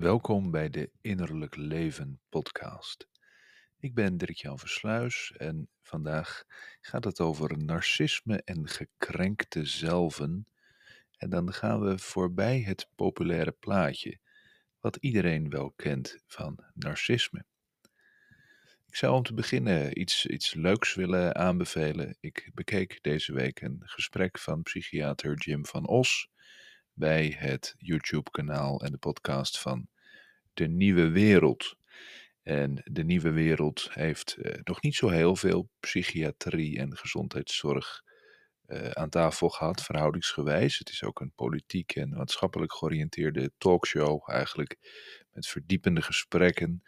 Welkom bij de Innerlijk Leven podcast. Ik ben Dirk-Jan Versluis en vandaag gaat het over narcisme en gekrenkte zelven. En dan gaan we voorbij het populaire plaatje, wat iedereen wel kent van narcisme. Ik zou om te beginnen iets, iets leuks willen aanbevelen. Ik bekeek deze week een gesprek van psychiater Jim van Os bij het YouTube-kanaal en de podcast van De Nieuwe Wereld. En De Nieuwe Wereld heeft eh, nog niet zo heel veel psychiatrie en gezondheidszorg uh, aan tafel gehad, verhoudingsgewijs. Het is ook een politiek en maatschappelijk georiënteerde talkshow, eigenlijk met verdiepende gesprekken.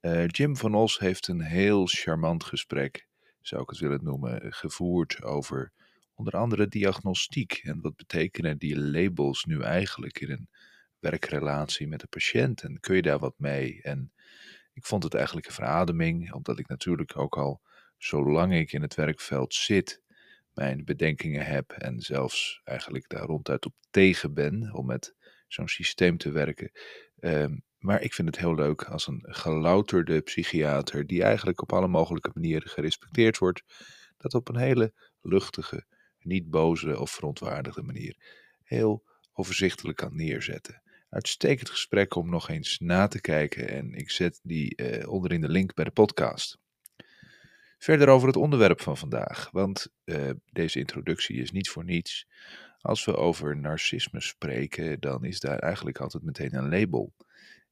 Uh, Jim van Os heeft een heel charmant gesprek, zou ik het willen noemen, gevoerd over onder andere diagnostiek. En wat betekenen die labels nu eigenlijk in een werkrelatie met de patiënt? En kun je daar wat mee? En ik vond het eigenlijk een verademing, omdat ik natuurlijk ook al zolang ik in het werkveld zit, mijn bedenkingen heb en zelfs eigenlijk daar ronduit op tegen ben om met zo'n systeem te werken. Um, maar ik vind het heel leuk als een gelouterde psychiater, die eigenlijk op alle mogelijke manieren gerespecteerd wordt, dat op een hele luchtige, niet boze of verontwaardigde manier heel overzichtelijk kan neerzetten. Uitstekend gesprek om nog eens na te kijken en ik zet die eh, onderin de link bij de podcast. Verder over het onderwerp van vandaag, want uh, deze introductie is niet voor niets. Als we over narcisme spreken, dan is daar eigenlijk altijd meteen een label.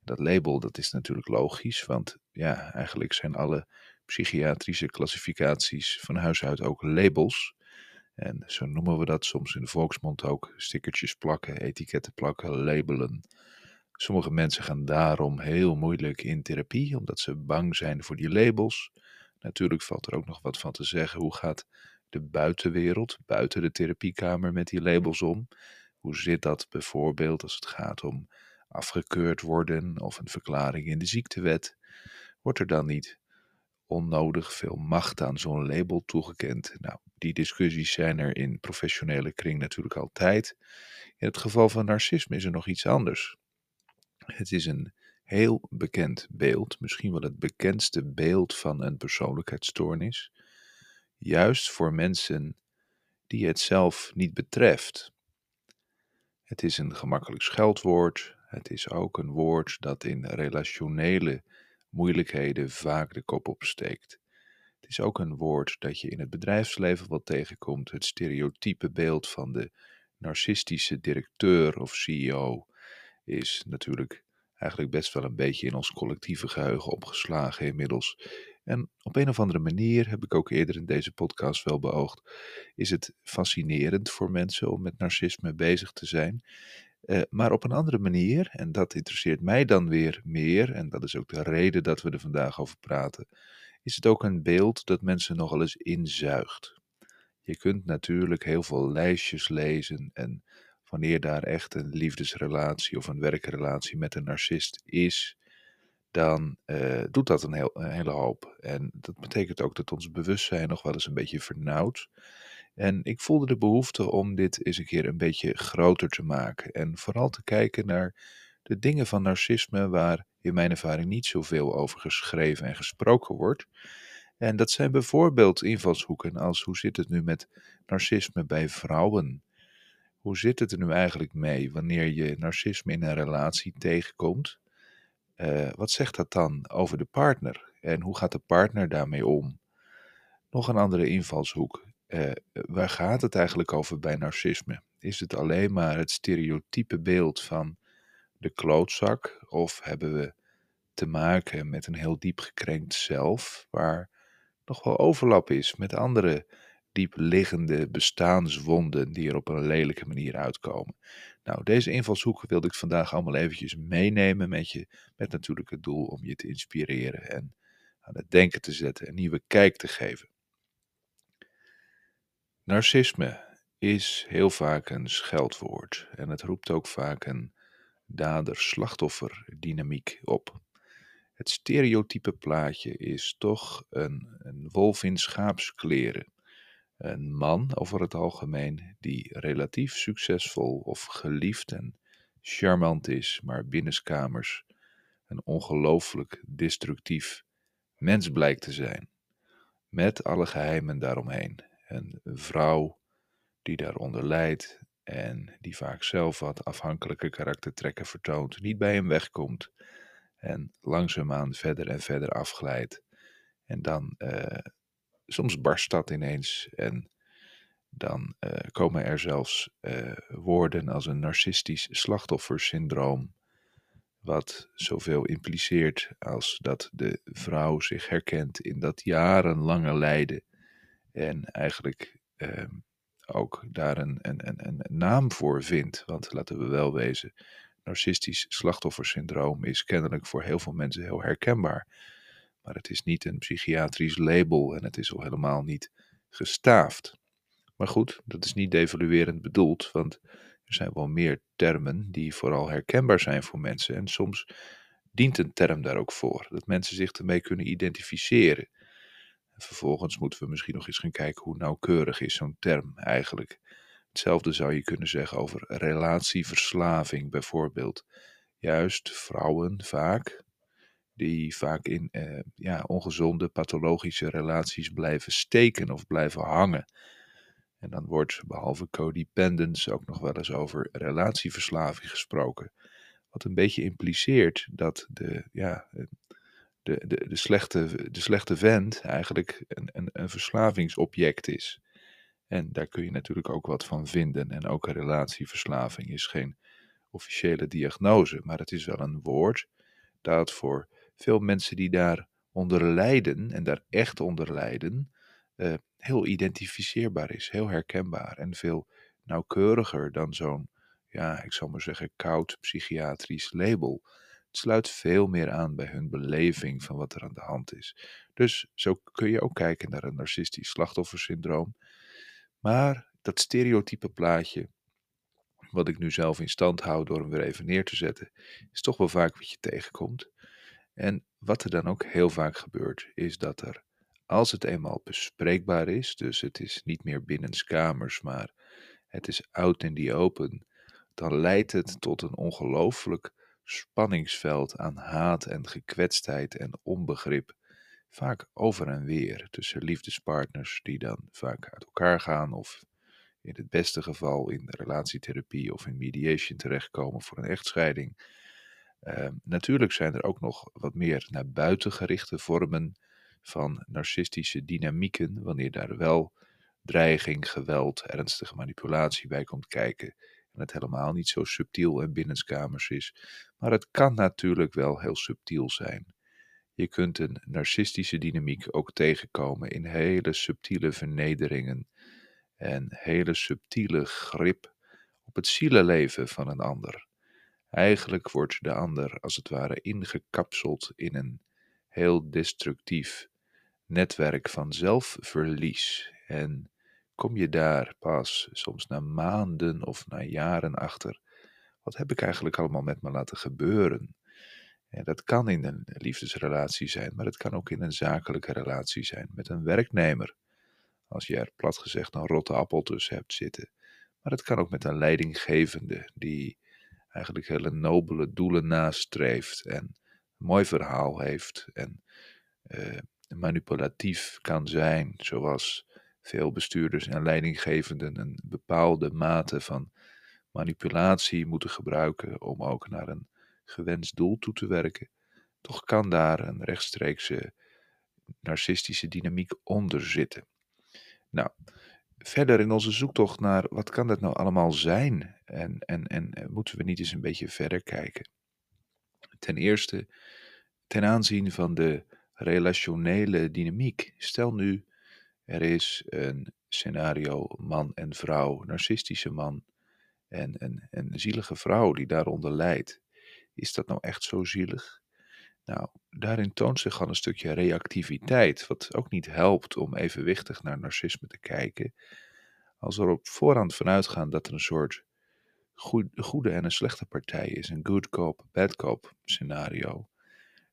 Dat label, dat is natuurlijk logisch, want ja, eigenlijk zijn alle psychiatrische klassificaties van huis uit ook labels. En zo noemen we dat soms in de volksmond ook stickertjes plakken, etiketten plakken, labelen. Sommige mensen gaan daarom heel moeilijk in therapie, omdat ze bang zijn voor die labels. Natuurlijk valt er ook nog wat van te zeggen. Hoe gaat de buitenwereld, buiten de therapiekamer, met die labels om? Hoe zit dat bijvoorbeeld als het gaat om afgekeurd worden of een verklaring in de ziektewet? Wordt er dan niet onnodig veel macht aan zo'n label toegekend? Nou, die discussies zijn er in professionele kring natuurlijk altijd. In het geval van narcisme is er nog iets anders. Het is een heel bekend beeld, misschien wel het bekendste beeld van een persoonlijkheidsstoornis, juist voor mensen die het zelf niet betreft. Het is een gemakkelijk scheldwoord, het is ook een woord dat in relationele moeilijkheden vaak de kop opsteekt. Het is ook een woord dat je in het bedrijfsleven wat tegenkomt, het stereotype beeld van de narcistische directeur of CEO is natuurlijk eigenlijk best wel een beetje in ons collectieve geheugen opgeslagen inmiddels. En op een of andere manier, heb ik ook eerder in deze podcast wel beoogd, is het fascinerend voor mensen om met narcisme bezig te zijn. Uh, maar op een andere manier, en dat interesseert mij dan weer meer, en dat is ook de reden dat we er vandaag over praten, is het ook een beeld dat mensen nogal eens inzuigt. Je kunt natuurlijk heel veel lijstjes lezen en wanneer daar echt een liefdesrelatie of een werkrelatie met een narcist is, dan uh, doet dat een, heel, een, hele hoop. En dat betekent ook dat ons bewustzijn nog wel eens een beetje vernauwt. En ik voelde de behoefte om dit eens een keer een beetje groter te maken. En vooral te kijken naar de dingen van narcisme waar in mijn ervaring niet zoveel over geschreven en gesproken wordt. En dat zijn bijvoorbeeld invalshoeken als hoe zit het nu met narcisme bij vrouwen? Hoe zit het er nu eigenlijk mee wanneer je narcisme in een relatie tegenkomt? Uh, wat zegt dat dan over de partner? En hoe gaat de partner daarmee om? Nog een andere invalshoek. Uh, waar gaat het eigenlijk over bij narcisme? Is het alleen maar het stereotype beeld van de klootzak? Of hebben we te maken met een heel diep gekrenkt zelf, waar nog wel overlap is met andere diep liggende bestaanswonden die er op een lelijke manier uitkomen. Nou, deze invalshoek wilde ik vandaag allemaal eventjes meenemen met je, met natuurlijk het doel om je te inspireren en aan het denken te zetten, een nieuwe kijk te geven. Narcisme is heel vaak een scheldwoord en het roept ook vaak een dader-slachtoffer dynamiek op. Het stereotype plaatje is toch een, wolf in schaapskleren. Een man over het algemeen die relatief succesvol of geliefd en charmant is, maar binnenskamers een ongelooflijk destructief mens blijkt te zijn. Met alle geheimen daaromheen. Een vrouw die daaronder lijdt en die vaak zelf wat afhankelijke karaktertrekken vertoont, niet bij hem wegkomt en langzaamaan verder en verder afglijdt. En dan uh, soms barst dat ineens en dan uh, komen er zelfs uh, woorden als een narcistisch slachtoffersyndroom, wat zoveel impliceert als dat de vrouw zich herkent in dat jarenlange lijden en eigenlijk uh, ook daar een, een, een, een naam voor vindt. Want laten we wel wezen, narcistisch slachtoffersyndroom is kennelijk voor heel veel mensen heel herkenbaar. Maar het is niet een psychiatrisch label en het is al helemaal niet gestaafd. Maar goed, dat is niet devaluerend bedoeld, want er zijn wel meer termen die vooral herkenbaar zijn voor mensen. En soms dient een term daar ook voor, dat mensen zich ermee kunnen identificeren. En vervolgens moeten we misschien nog eens gaan kijken hoe nauwkeurig is zo'n term eigenlijk. Hetzelfde zou je kunnen zeggen over relatieverslaving bijvoorbeeld. Juist vrouwen vaak, die vaak in eh, ja, ongezonde pathologische relaties blijven steken of blijven hangen. En dan wordt behalve codependence ook nog wel eens over relatieverslaving gesproken. Wat een beetje impliceert dat de, ja, de, de, de, slechte, de slechte vent eigenlijk een, een, een verslavingsobject is. En daar kun je natuurlijk ook wat van vinden. En ook een relatieverslaving is geen officiële diagnose, maar het is wel een woord dat voor veel mensen die daar onder lijden en daar echt onder lijden, uh, heel identificeerbaar is, heel herkenbaar en veel nauwkeuriger dan zo'n, ja, ik zal maar zeggen, koud psychiatrisch label. Sluit veel meer aan bij hun beleving van wat er aan de hand is. Dus zo kun je ook kijken naar een narcistisch slachtoffersyndroom. Maar dat stereotype plaatje, wat ik nu zelf in stand hou door hem weer even neer te zetten, is toch wel vaak wat je tegenkomt. En wat er dan ook heel vaak gebeurt, is dat er als het eenmaal bespreekbaar is, dus het is niet meer binnenskamers, maar het is out in the open, dan leidt het tot een ongelooflijk spanningsveld aan haat en gekwetstheid en onbegrip. Vaak over en weer tussen liefdespartners die dan vaak uit elkaar gaan of in het beste geval in relatietherapie of in mediation terechtkomen voor een echtscheiding. Uh, natuurlijk zijn er ook nog wat meer naar buiten gerichte vormen van narcistische dynamieken, wanneer daar wel dreiging, geweld, ernstige manipulatie bij komt kijken en het helemaal niet zo subtiel en binnenskamers is. Maar het kan natuurlijk wel heel subtiel zijn. Je kunt een narcistische dynamiek ook tegenkomen in hele subtiele vernederingen en hele subtiele grip op het zielenleven van een ander. Eigenlijk wordt de ander als het ware ingekapseld in een heel destructief netwerk van zelfverlies. En kom je daar pas soms na maanden of na jaren achter, wat heb ik eigenlijk allemaal met me laten gebeuren? En dat kan in een liefdesrelatie zijn, maar het kan ook in een zakelijke relatie zijn met een werknemer. Als je er plat gezegd een rotte appel tussen hebt zitten. Maar het kan ook met een leidinggevende die eigenlijk hele nobele doelen nastreeft en een mooi verhaal heeft en uh, manipulatief kan zijn, zoals veel bestuurders en leidinggevenden een bepaalde mate van manipulatie moeten gebruiken om ook naar een gewenst doel toe te werken, toch kan daar een rechtstreekse narcistische dynamiek onder zitten. Nou, verder in onze zoektocht naar wat kan dat nou allemaal zijn en, en, en moeten we niet eens een beetje verder kijken. Ten eerste, ten aanzien van de relationele dynamiek. Stel nu, er is een scenario man en vrouw, narcistische man en een, een zielige vrouw die daaronder lijdt. Is dat nou echt zo zielig? Nou, daarin toont zich al een stukje reactiviteit, wat ook niet helpt om evenwichtig naar narcisme te kijken. Als we er op voorhand vanuit gaan dat er een soort goede en een slechte partij is, een good cop, bad cop scenario,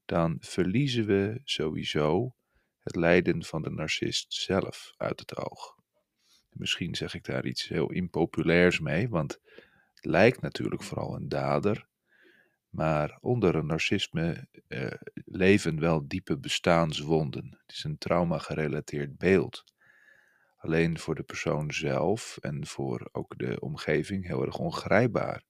dan verliezen we sowieso het lijden van de narcist zelf uit het oog. Misschien zeg ik daar iets heel impopulairs mee, want het lijkt natuurlijk vooral een dader, Maar onder een narcisme uh, leven wel diepe bestaanswonden. Het is een trauma-gerelateerd beeld. Alleen voor de persoon zelf en voor ook de omgeving heel erg ongrijpbaar.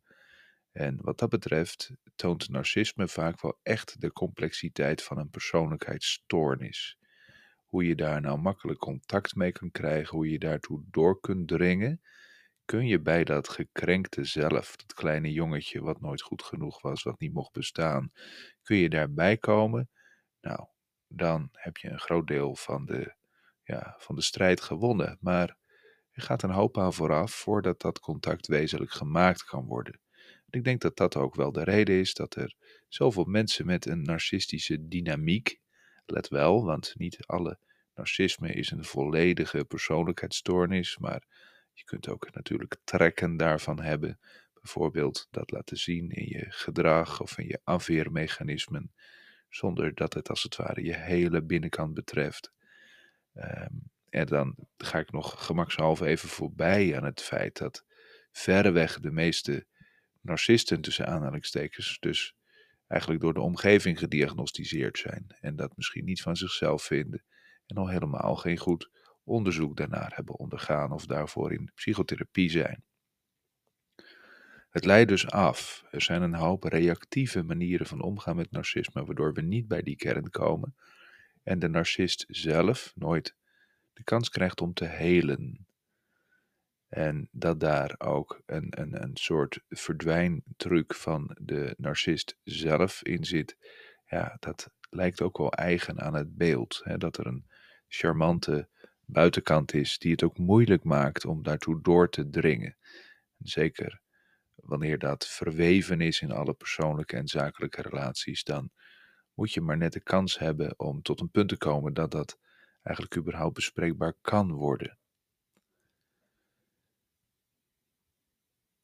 En wat dat betreft toont narcisme vaak wel echt de complexiteit van een persoonlijkheidsstoornis. Hoe je daar nou makkelijk contact mee kunt krijgen, hoe je daartoe door kunt dringen, kun je bij dat gekrenkte zelf, dat kleine jongetje wat nooit goed genoeg was, wat niet mocht bestaan, kun je daarbij komen? Nou, dan heb je een groot deel van de, ja, van de strijd gewonnen. Maar er gaat een hoop aan vooraf voordat dat contact wezenlijk gemaakt kan worden. ik denk dat dat ook wel de reden is dat er zoveel mensen met een narcistische dynamiek, let wel, want niet alle narcisme is een volledige persoonlijkheidsstoornis, maar je kunt ook natuurlijk trekken daarvan hebben. Bijvoorbeeld dat laten zien in je gedrag of in je afweermechanismen, zonder dat het als het ware je hele binnenkant betreft. Ehm, en dan ga ik nog gemakshalve even voorbij aan het feit dat verreweg de meeste narcisten tussen aanhalingstekens dus eigenlijk door de omgeving gediagnosticeerd zijn en dat misschien niet van zichzelf vinden en al helemaal geen goed onderzoek daarnaar hebben ondergaan of daarvoor in psychotherapie zijn. Het leidt dus af. Er zijn een hoop reactieve manieren van omgaan met narcisme, waardoor we niet bij die kern komen en de narcist zelf nooit de kans krijgt om te helen. En dat daar ook een, een, een soort verdwijntruc van de narcist zelf in zit, ja, dat lijkt ook wel eigen aan het beeld. Hè? Dat er een charmante buitenkant is die het ook moeilijk maakt om daartoe door te dringen. Zeker wanneer dat verweven is in alle persoonlijke en zakelijke relaties, dan moet je maar net de kans hebben om tot een punt te komen dat dat eigenlijk überhaupt bespreekbaar kan worden.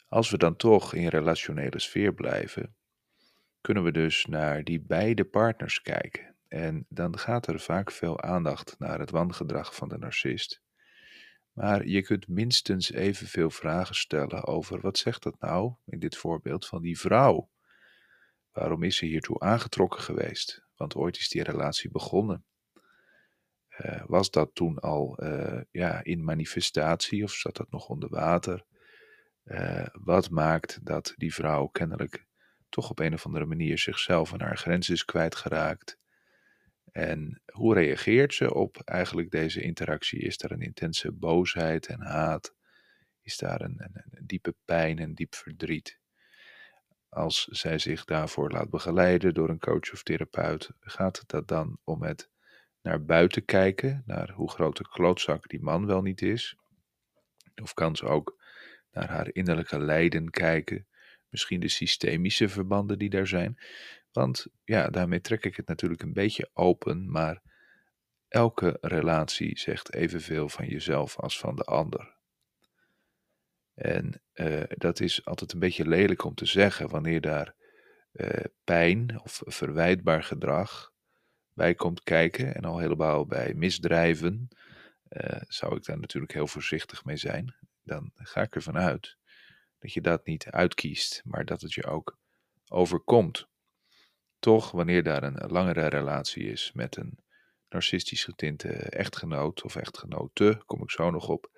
Als we dan toch in relationele sfeer blijven, kunnen we dus naar die beide partners kijken. En dan gaat er vaak veel aandacht naar het wangedrag van de narcist. Maar je kunt minstens evenveel vragen stellen over wat zegt dat nou, in dit voorbeeld van die vrouw? Waarom is ze hiertoe aangetrokken geweest? Want ooit is die relatie begonnen. Uh, was dat toen al uh, ja, in manifestatie of zat dat nog onder water? Uh, wat maakt dat die vrouw kennelijk toch op een of andere manier zichzelf en haar grens is kwijtgeraakt? En hoe reageert ze op eigenlijk deze interactie? Is er een intense boosheid en haat? Is daar een, een, diepe pijn en diep verdriet? Als zij zich daarvoor laat begeleiden door een coach of therapeut, gaat dat dan om het naar buiten kijken, naar hoe groot de klootzak die man wel niet is? Of kan ze ook naar haar innerlijke lijden kijken, misschien de systemische verbanden die daar zijn? Want ja, daarmee trek ik het natuurlijk een beetje open, maar elke relatie zegt evenveel van jezelf als van de ander. En uh, dat is altijd een beetje lelijk om te zeggen wanneer daar uh, pijn of verwijtbaar gedrag bij komt kijken en al helemaal bij misdrijven, uh, zou ik daar natuurlijk heel voorzichtig mee zijn. Dan ga ik ervan uit dat je dat niet uitkiest, maar dat het je ook overkomt. Toch, wanneer daar een langere relatie is met een narcistisch getinte echtgenoot of echtgenote, kom ik zo nog op,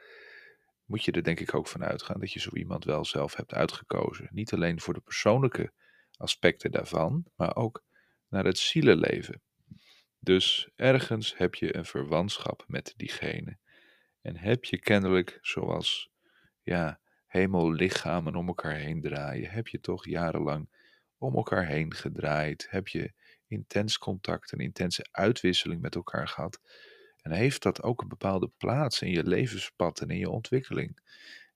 moet je er denk ik ook van uitgaan dat je zo iemand wel zelf hebt uitgekozen. Niet alleen voor de persoonlijke aspecten daarvan, maar ook naar het zielenleven. Dus ergens heb je een verwantschap met diegene. En heb je kennelijk, zoals ja, hemellichamen om elkaar heen draaien, heb je toch jarenlang om elkaar heen gedraaid? Heb je intens contact en intense uitwisseling met elkaar gehad? En heeft dat ook een bepaalde plaats in je levenspad en in je ontwikkeling?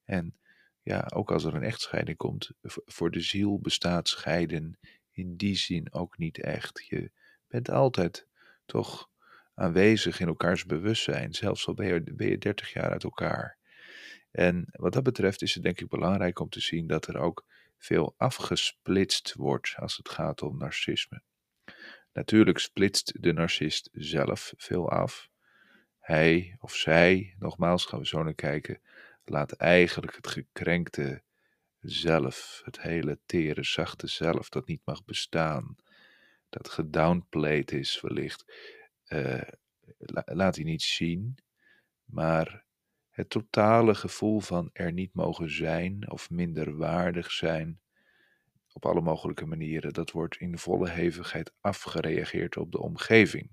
En ja, ook als er een echtscheiding komt, voor de ziel bestaat scheiden in die zin ook niet echt. Je bent altijd toch aanwezig in elkaars bewustzijn, zelfs al ben je, ben je 30 jaar uit elkaar. En wat dat betreft is het denk ik belangrijk om te zien dat er ook veel afgesplitst wordt als het gaat om narcisme. Natuurlijk splitst de narcist zelf veel af. Hij of zij, nogmaals gaan we zo naar kijken, laat eigenlijk het gekrenkte zelf, het hele tere, zachte zelf, dat niet mag bestaan, dat gedownplayed is wellicht, uh, laat hij niet zien, maar het totale gevoel van er niet mogen zijn of minder waardig zijn, op alle mogelijke manieren, dat wordt in volle hevigheid afgereageerd op de omgeving.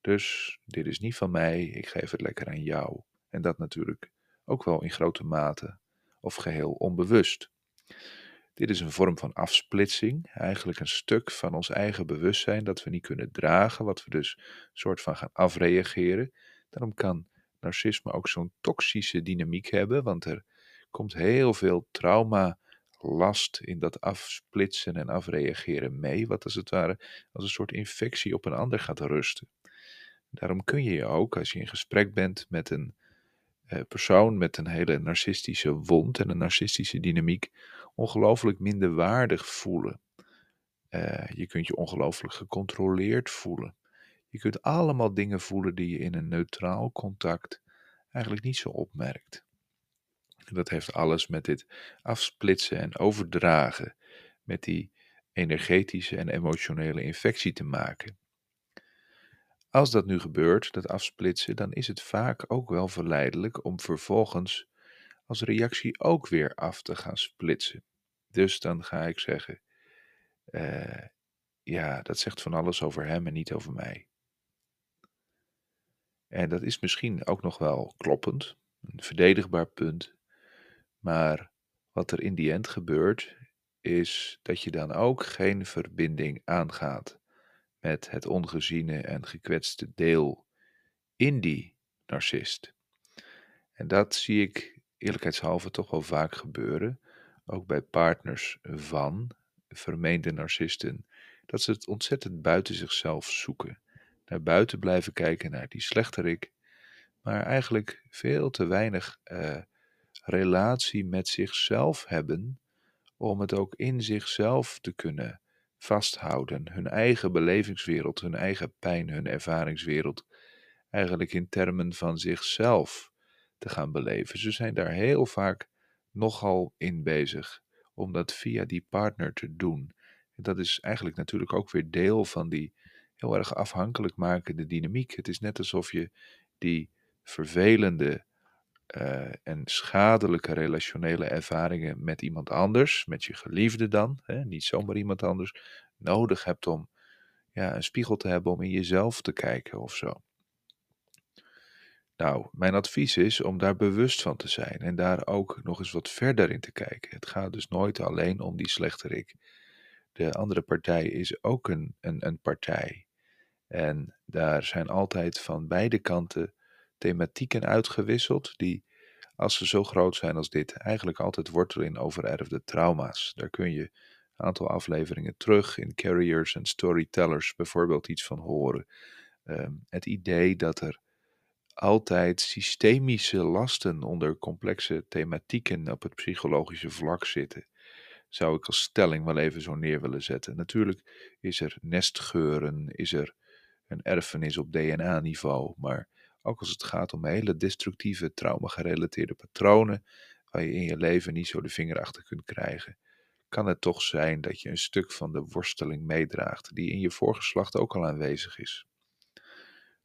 Dus dit is niet van mij, ik geef het lekker aan jou. En dat natuurlijk ook wel in grote mate of geheel onbewust. Dit is een vorm van afsplitsing, eigenlijk een stuk van ons eigen bewustzijn dat we niet kunnen dragen, wat we dus soort van gaan afreageren. Daarom kan narcisme ook zo'n toxische dynamiek hebben, want er komt heel veel trauma, last in dat afsplitsen en afreageren mee, wat als het ware als een soort infectie op een ander gaat rusten. Daarom kun je je ook, als je in gesprek bent met een eh, persoon met een hele narcistische wond en een narcistische dynamiek, ongelooflijk minder waardig voelen. Uh, je kunt je ongelooflijk gecontroleerd voelen. Je kunt allemaal dingen voelen die je in een neutraal contact eigenlijk niet zo opmerkt. En dat heeft alles met dit afsplitsen en overdragen, met die energetische en emotionele infectie te maken. Als dat nu gebeurt, dat afsplitsen, dan is het vaak ook wel verleidelijk om vervolgens als reactie ook weer af te gaan splitsen. Dus dan ga ik zeggen, uh, ja, dat zegt van alles over hem en niet over mij. En dat is misschien ook nog wel kloppend, een verdedigbaar punt. Maar wat er in die end gebeurt, is dat je dan ook geen verbinding aangaat met het ongeziene en gekwetste deel in die narcist. En dat zie ik eerlijkheidshalve toch wel vaak gebeuren, ook bij partners van vermeende narcisten, dat ze het ontzettend buiten zichzelf zoeken. Naar buiten blijven kijken, naar die slechterik, maar eigenlijk veel te weinig uh, relatie met zichzelf hebben om het ook in zichzelf te kunnen vasthouden. Hun eigen belevingswereld, hun eigen pijn, hun ervaringswereld. Eigenlijk in termen van zichzelf te gaan beleven. Ze zijn daar heel vaak nogal in bezig om dat via die partner te doen. En dat is eigenlijk natuurlijk ook weer deel van die heel erg afhankelijk makende dynamiek. Het is net alsof je die vervelende uh, en schadelijke relationele ervaringen met iemand anders, met je geliefde dan, hè, niet zomaar iemand anders, nodig hebt om ja, een spiegel te hebben om in jezelf te kijken of zo. Nou, mijn advies is om daar bewust van te zijn en daar ook nog eens wat verder in te kijken. Het gaat dus nooit alleen om die slechterik. De andere partij is ook een, een, een partij. En daar zijn altijd van beide kanten thematieken uitgewisseld die, als ze zo groot zijn als dit, eigenlijk altijd wortelen in overerfde trauma's. Daar kun je een aantal afleveringen terug in Carriers en Storytellers bijvoorbeeld iets van horen. Ehm, het idee dat er altijd systemische lasten onder complexe thematieken op het psychologische vlak zitten, zou ik als stelling wel even zo neer willen zetten. Natuurlijk is er nestgeuren, is er een erfenis op DNA-niveau, maar ook als het gaat om hele destructieve, trauma-gerelateerde patronen, waar je in je leven niet zo de vinger achter kunt krijgen, kan het toch zijn dat je een stuk van de worsteling meedraagt, die in je voorgeslacht ook al aanwezig is.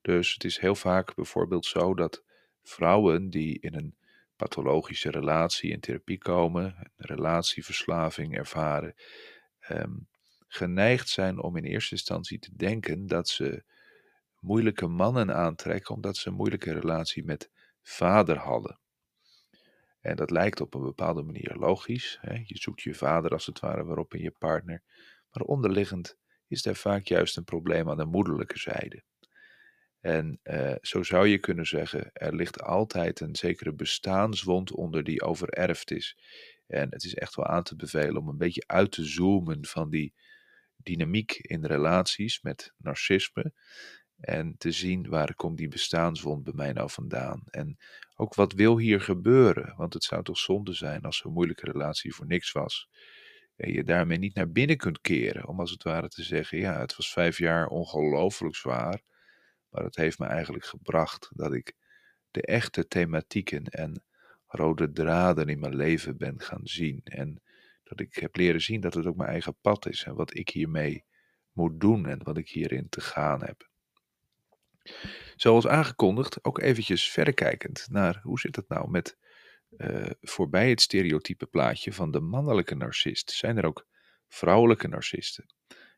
Dus het is heel vaak bijvoorbeeld zo dat vrouwen die in een pathologische relatie in therapie komen, een relatieverslaving ervaren, um, geneigd zijn om in eerste instantie te denken dat ze moeilijke mannen aantrekken omdat ze een moeilijke relatie met vader hadden. En dat lijkt op een bepaalde manier logisch. Hè? Je zoekt je vader als het ware waarop in je partner. Maar onderliggend is daar vaak juist een probleem aan de moederlijke zijde. En uh, zo zou je kunnen zeggen, er ligt altijd een zekere bestaanswond onder die overerfd is. En het is echt wel aan te bevelen om een beetje uit te zoomen van die dynamiek in relaties met narcisme. En te zien waar komt die bestaanswond bij mij nou vandaan. En ook wat wil hier gebeuren? Want het zou toch zonde zijn als zo'n moeilijke relatie voor niks was. En je daarmee niet naar binnen kunt keren. Om als het ware te zeggen, ja, het was vijf jaar ongelooflijk zwaar. Maar het heeft me eigenlijk gebracht dat ik de echte thematieken en rode draden in mijn leven ben gaan zien. En Dat ik heb leren zien dat het ook mijn eigen pad is en wat ik hiermee moet doen en wat ik hierin te gaan heb. Zoals aangekondigd, ook eventjes verrekijkend naar hoe zit het nou met uh, voorbij het stereotype plaatje van de mannelijke narcist. Zijn er ook vrouwelijke narcisten?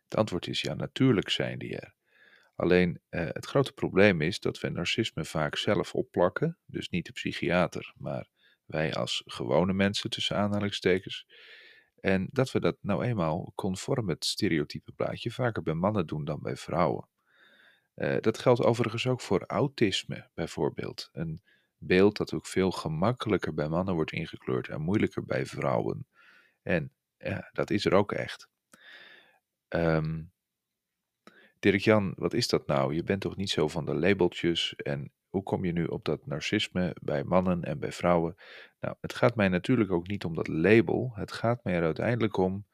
Het antwoord is ja, natuurlijk zijn die er. Alleen uh, het grote probleem is dat we narcisme vaak zelf opplakken, dus niet de psychiater, maar wij als gewone mensen tussen aanhalingstekens. En dat we dat nou eenmaal conform het stereotype plaatje vaker bij mannen doen dan bij vrouwen. Uh, dat geldt overigens ook voor autisme bijvoorbeeld. Een beeld dat ook veel gemakkelijker bij mannen wordt ingekleurd en moeilijker bij vrouwen. En ja, dat is er ook echt. Um, Dirk-Jan, wat is dat nou? Je bent toch niet zo van de labeltjes en hoe kom je nu op dat narcisme bij mannen en bij vrouwen? Nou, het gaat mij natuurlijk ook niet om dat label. Het gaat mij er uiteindelijk om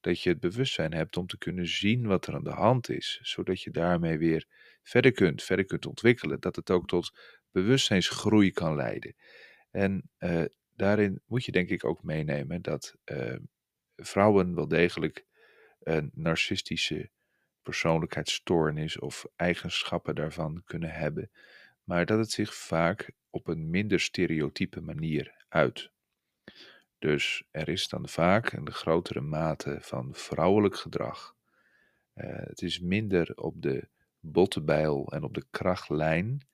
dat je het bewustzijn hebt om te kunnen zien wat er aan de hand is, zodat je daarmee weer verder kunt, verder kunt ontwikkelen, dat het ook tot bewustzijnsgroei kan leiden. En uh, daarin moet je denk ik ook meenemen dat uh, vrouwen wel degelijk een narcistische persoonlijkheidsstoornis of eigenschappen daarvan kunnen hebben, maar dat het zich vaak op een minder stereotype manier uit. Dus er is dan vaak een grotere mate van vrouwelijk gedrag. Uh, het is minder op de bottebijl en op de krachtlijn.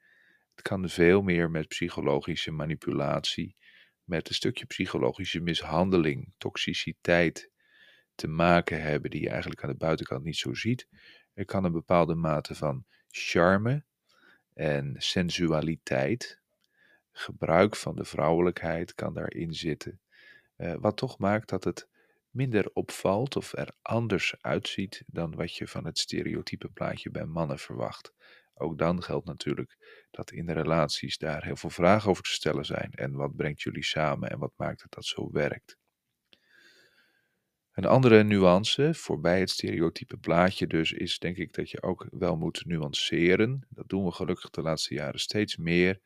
Het kan veel meer met psychologische manipulatie, met een stukje psychologische mishandeling, toxiciteit te maken hebben die je eigenlijk aan de buitenkant niet zo ziet. Er kan een bepaalde mate van charme en sensualiteit, gebruik van de vrouwelijkheid kan daarin zitten. Uh, wat toch maakt dat het minder opvalt of er anders uitziet dan wat je van het stereotype plaatje bij mannen verwacht. Ook dan geldt natuurlijk dat in de relaties daar heel veel vragen over te stellen zijn. En wat brengt jullie samen en wat maakt het dat zo werkt? Een andere nuance, voorbij het stereotype plaatje dus, is denk ik dat je ook wel moet nuanceren. Dat doen we gelukkig de laatste jaren steeds meer.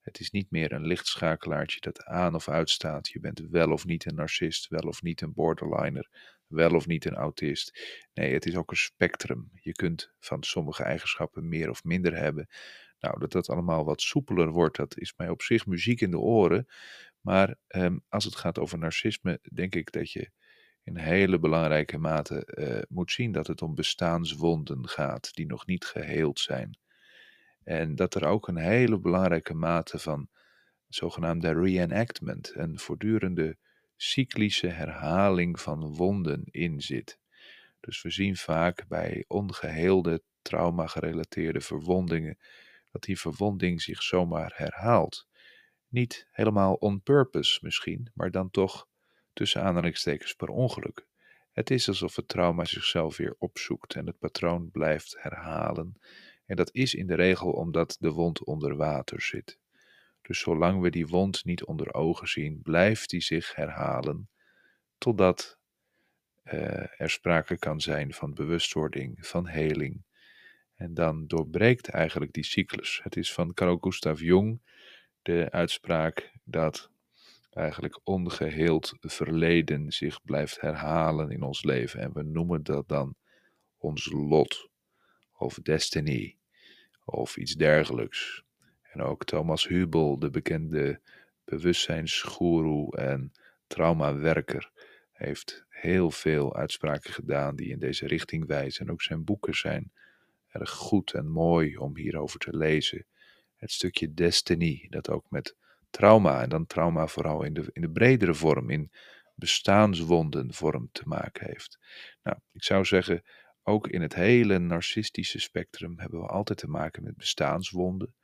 Het is niet meer een lichtschakelaartje dat aan of uitstaat. Je bent wel of niet een narcist, wel of niet een borderliner, wel of niet een autist. Nee, het is ook een spectrum. Je kunt van sommige eigenschappen meer of minder hebben. Nou, dat dat allemaal wat soepeler wordt, dat is mij op zich muziek in de oren. Maar ehm, als het gaat over narcisme, denk ik dat je in hele belangrijke mate uh, moet zien dat het om bestaanswonden gaat die nog niet geheeld zijn. En dat er ook een hele belangrijke mate van zogenaamde reenactment, een voortdurende cyclische herhaling van wonden in zit. Dus we zien vaak bij ongeheelde trauma-gerelateerde verwondingen dat die verwonding zich zomaar herhaalt. Niet helemaal on purpose misschien, maar dan toch tussen aanhalingstekens per ongeluk. Het is alsof het trauma zichzelf weer opzoekt en het patroon blijft herhalen. En dat is in de regel omdat de wond onder water zit. Dus zolang we die wond niet onder ogen zien, blijft die zich herhalen totdat uh, er sprake kan zijn van bewustwording, van heling. En dan doorbreekt eigenlijk die cyclus. Het is van Carl Gustav Jung de uitspraak dat eigenlijk ongeheeld verleden zich blijft herhalen in ons leven. En we noemen dat dan ons lot of destiny of iets dergelijks. En ook Thomas Hubel, de bekende bewustzijnsgoeroe en traumawerker, heeft heel veel uitspraken gedaan die in deze richting wijzen. En ook zijn boeken zijn erg goed en mooi om hierover te lezen. Het stukje Destiny, dat ook met trauma, en dan trauma vooral in de, in de bredere vorm, in bestaanswonden vorm te maken heeft. Nou, ik zou zeggen, ook in het hele narcistische spectrum hebben we altijd te maken met bestaanswonden.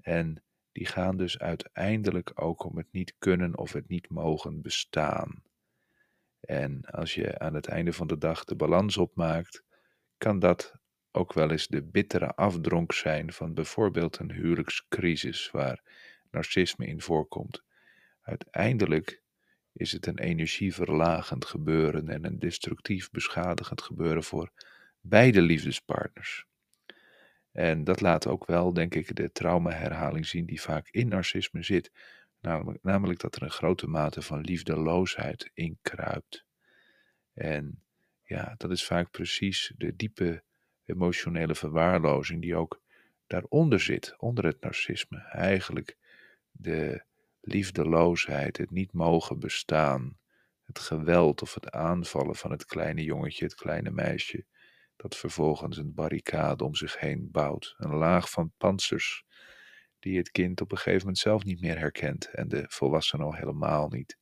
En die gaan dus uiteindelijk ook om het niet kunnen of het niet mogen bestaan. En als je aan het einde van de dag de balans opmaakt, kan dat ook wel eens de bittere afdronk zijn van bijvoorbeeld een huwelijkscrisis waar narcisme in voorkomt. Uiteindelijk is het een energieverlagend gebeuren en een destructief beschadigend gebeuren voor beide liefdespartners. En dat laat ook wel, denk ik, de traumaherhaling zien die vaak in narcisme zit. Namelijk, namelijk dat er een grote mate van liefdeloosheid inkruipt. En ja, dat is vaak precies de diepe emotionele verwaarlozing die ook daaronder zit, onder het narcisme. Eigenlijk de liefdeloosheid, het niet mogen bestaan, het geweld of het aanvallen van het kleine jongetje, het kleine meisje, dat vervolgens een barricade om zich heen bouwt. Een laag van panzers die het kind op een gegeven moment zelf niet meer herkent en de volwassene al helemaal niet.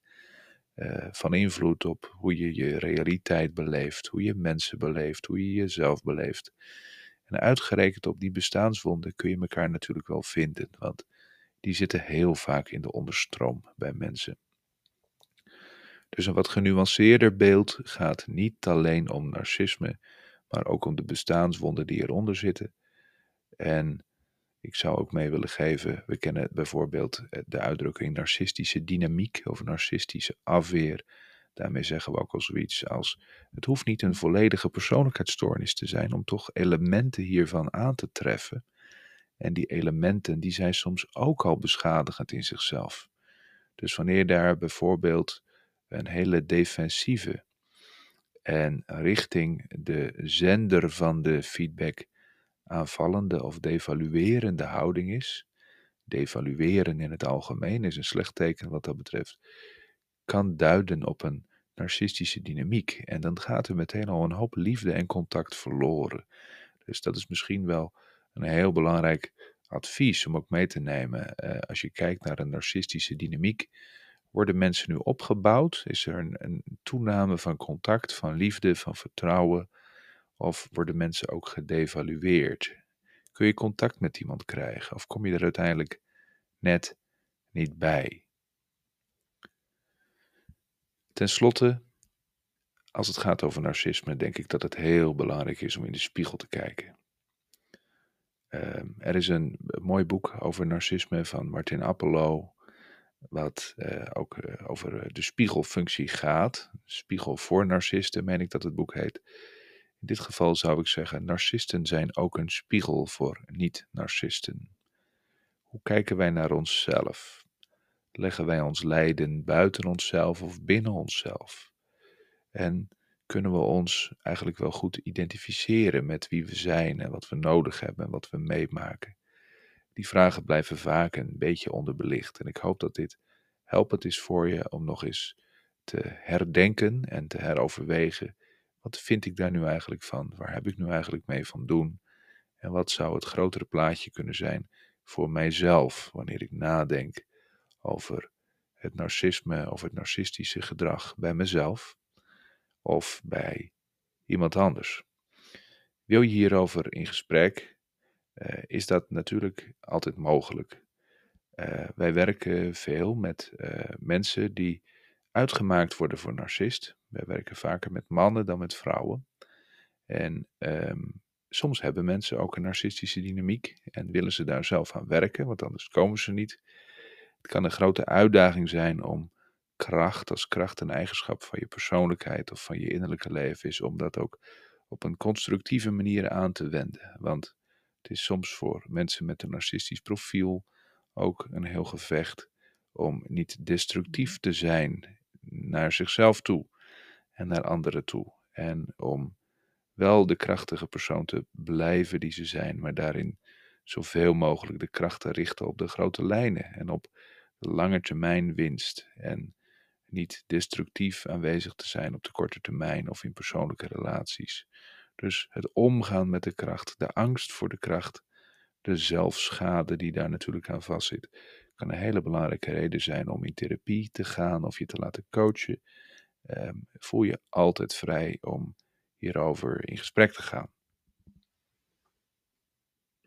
Uh, van invloed op hoe je je realiteit beleeft, hoe je mensen beleeft, hoe je jezelf beleeft. En uitgerekend op die bestaanswonden kun je elkaar natuurlijk wel vinden, want die zitten heel vaak in de onderstroom bij mensen. Dus een wat genuanceerder beeld gaat niet alleen om narcisme, maar ook om de bestaanswonden die eronder zitten. En ik zou ook mee willen geven, we kennen bijvoorbeeld eh, de uitdrukking narcistische dynamiek of narcistische afweer. Daarmee zeggen we ook al zoiets als: het hoeft niet een volledige persoonlijkheidsstoornis te zijn om toch elementen hiervan aan te treffen. En die elementen die zijn soms ook al beschadigend in zichzelf. Dus wanneer daar bijvoorbeeld een hele defensieve en richting de zender van de feedback aanvallende of devaluerende houding is, devalueren in het algemeen is een slecht teken wat dat betreft, kan duiden op een narcistische dynamiek. En dan gaat er meteen al een hoop liefde en contact verloren. Dus dat is misschien wel een heel belangrijk advies om ook mee te nemen. Uh, als je kijkt naar een narcistische dynamiek, worden mensen nu opgebouwd? Is er een, een toename van contact, van liefde, van vertrouwen? Of worden mensen ook gedevalueerd? Kun je contact met iemand krijgen? Of kom je er uiteindelijk net niet bij? Ten slotte, als het gaat over narcisme, denk ik dat het heel belangrijk is om in de spiegel te kijken. Ehm, er is een mooi boek over narcisme van Martin Appelo, wat uh, ook uh, over de spiegelfunctie gaat. Spiegel voor narcisten, meen ik dat het boek heet. In dit geval zou ik zeggen, narcisten zijn ook een spiegel voor niet-narcisten. Hoe kijken wij naar onszelf? Leggen wij ons lijden buiten onszelf of binnen onszelf? En kunnen we ons eigenlijk wel goed identificeren met wie we zijn en wat we nodig hebben en wat we meemaken? Die vragen blijven vaak een beetje onderbelicht. En ik hoop dat dit helpend is voor je om nog eens te herdenken en te heroverwegen wat vind ik daar nu eigenlijk van? Waar heb ik nu eigenlijk mee van doen? En wat zou het grotere plaatje kunnen zijn voor mijzelf wanneer ik nadenk over het narcisme of het narcistische gedrag bij mezelf of bij iemand anders? Wil je hierover in gesprek? Uh, is dat natuurlijk altijd mogelijk. Uh, wij werken veel met uh, mensen die uitgemaakt worden voor narcist. Wij werken vaker met mannen dan met vrouwen. En um, soms hebben mensen ook een narcistische dynamiek en willen ze daar zelf aan werken, want anders komen ze niet. Het kan een grote uitdaging zijn om kracht als kracht een eigenschap van je persoonlijkheid of van je innerlijke leven is, om dat ook op een constructieve manier aan te wenden. Want het is soms voor mensen met een narcistisch profiel ook een heel gevecht om niet destructief te zijn naar zichzelf toe en naar anderen toe. En om wel de krachtige persoon te blijven die ze zijn, maar daarin zoveel mogelijk de kracht te richten op de grote lijnen en op lange termijn winst. En niet destructief aanwezig te zijn op de korte termijn of in persoonlijke relaties. Dus het omgaan met de kracht, de angst voor de kracht, de zelfschade die daar natuurlijk aan vastzit, kan een hele belangrijke reden zijn om in therapie te gaan of je te laten coachen. Um, voel je altijd vrij om hierover in gesprek te gaan.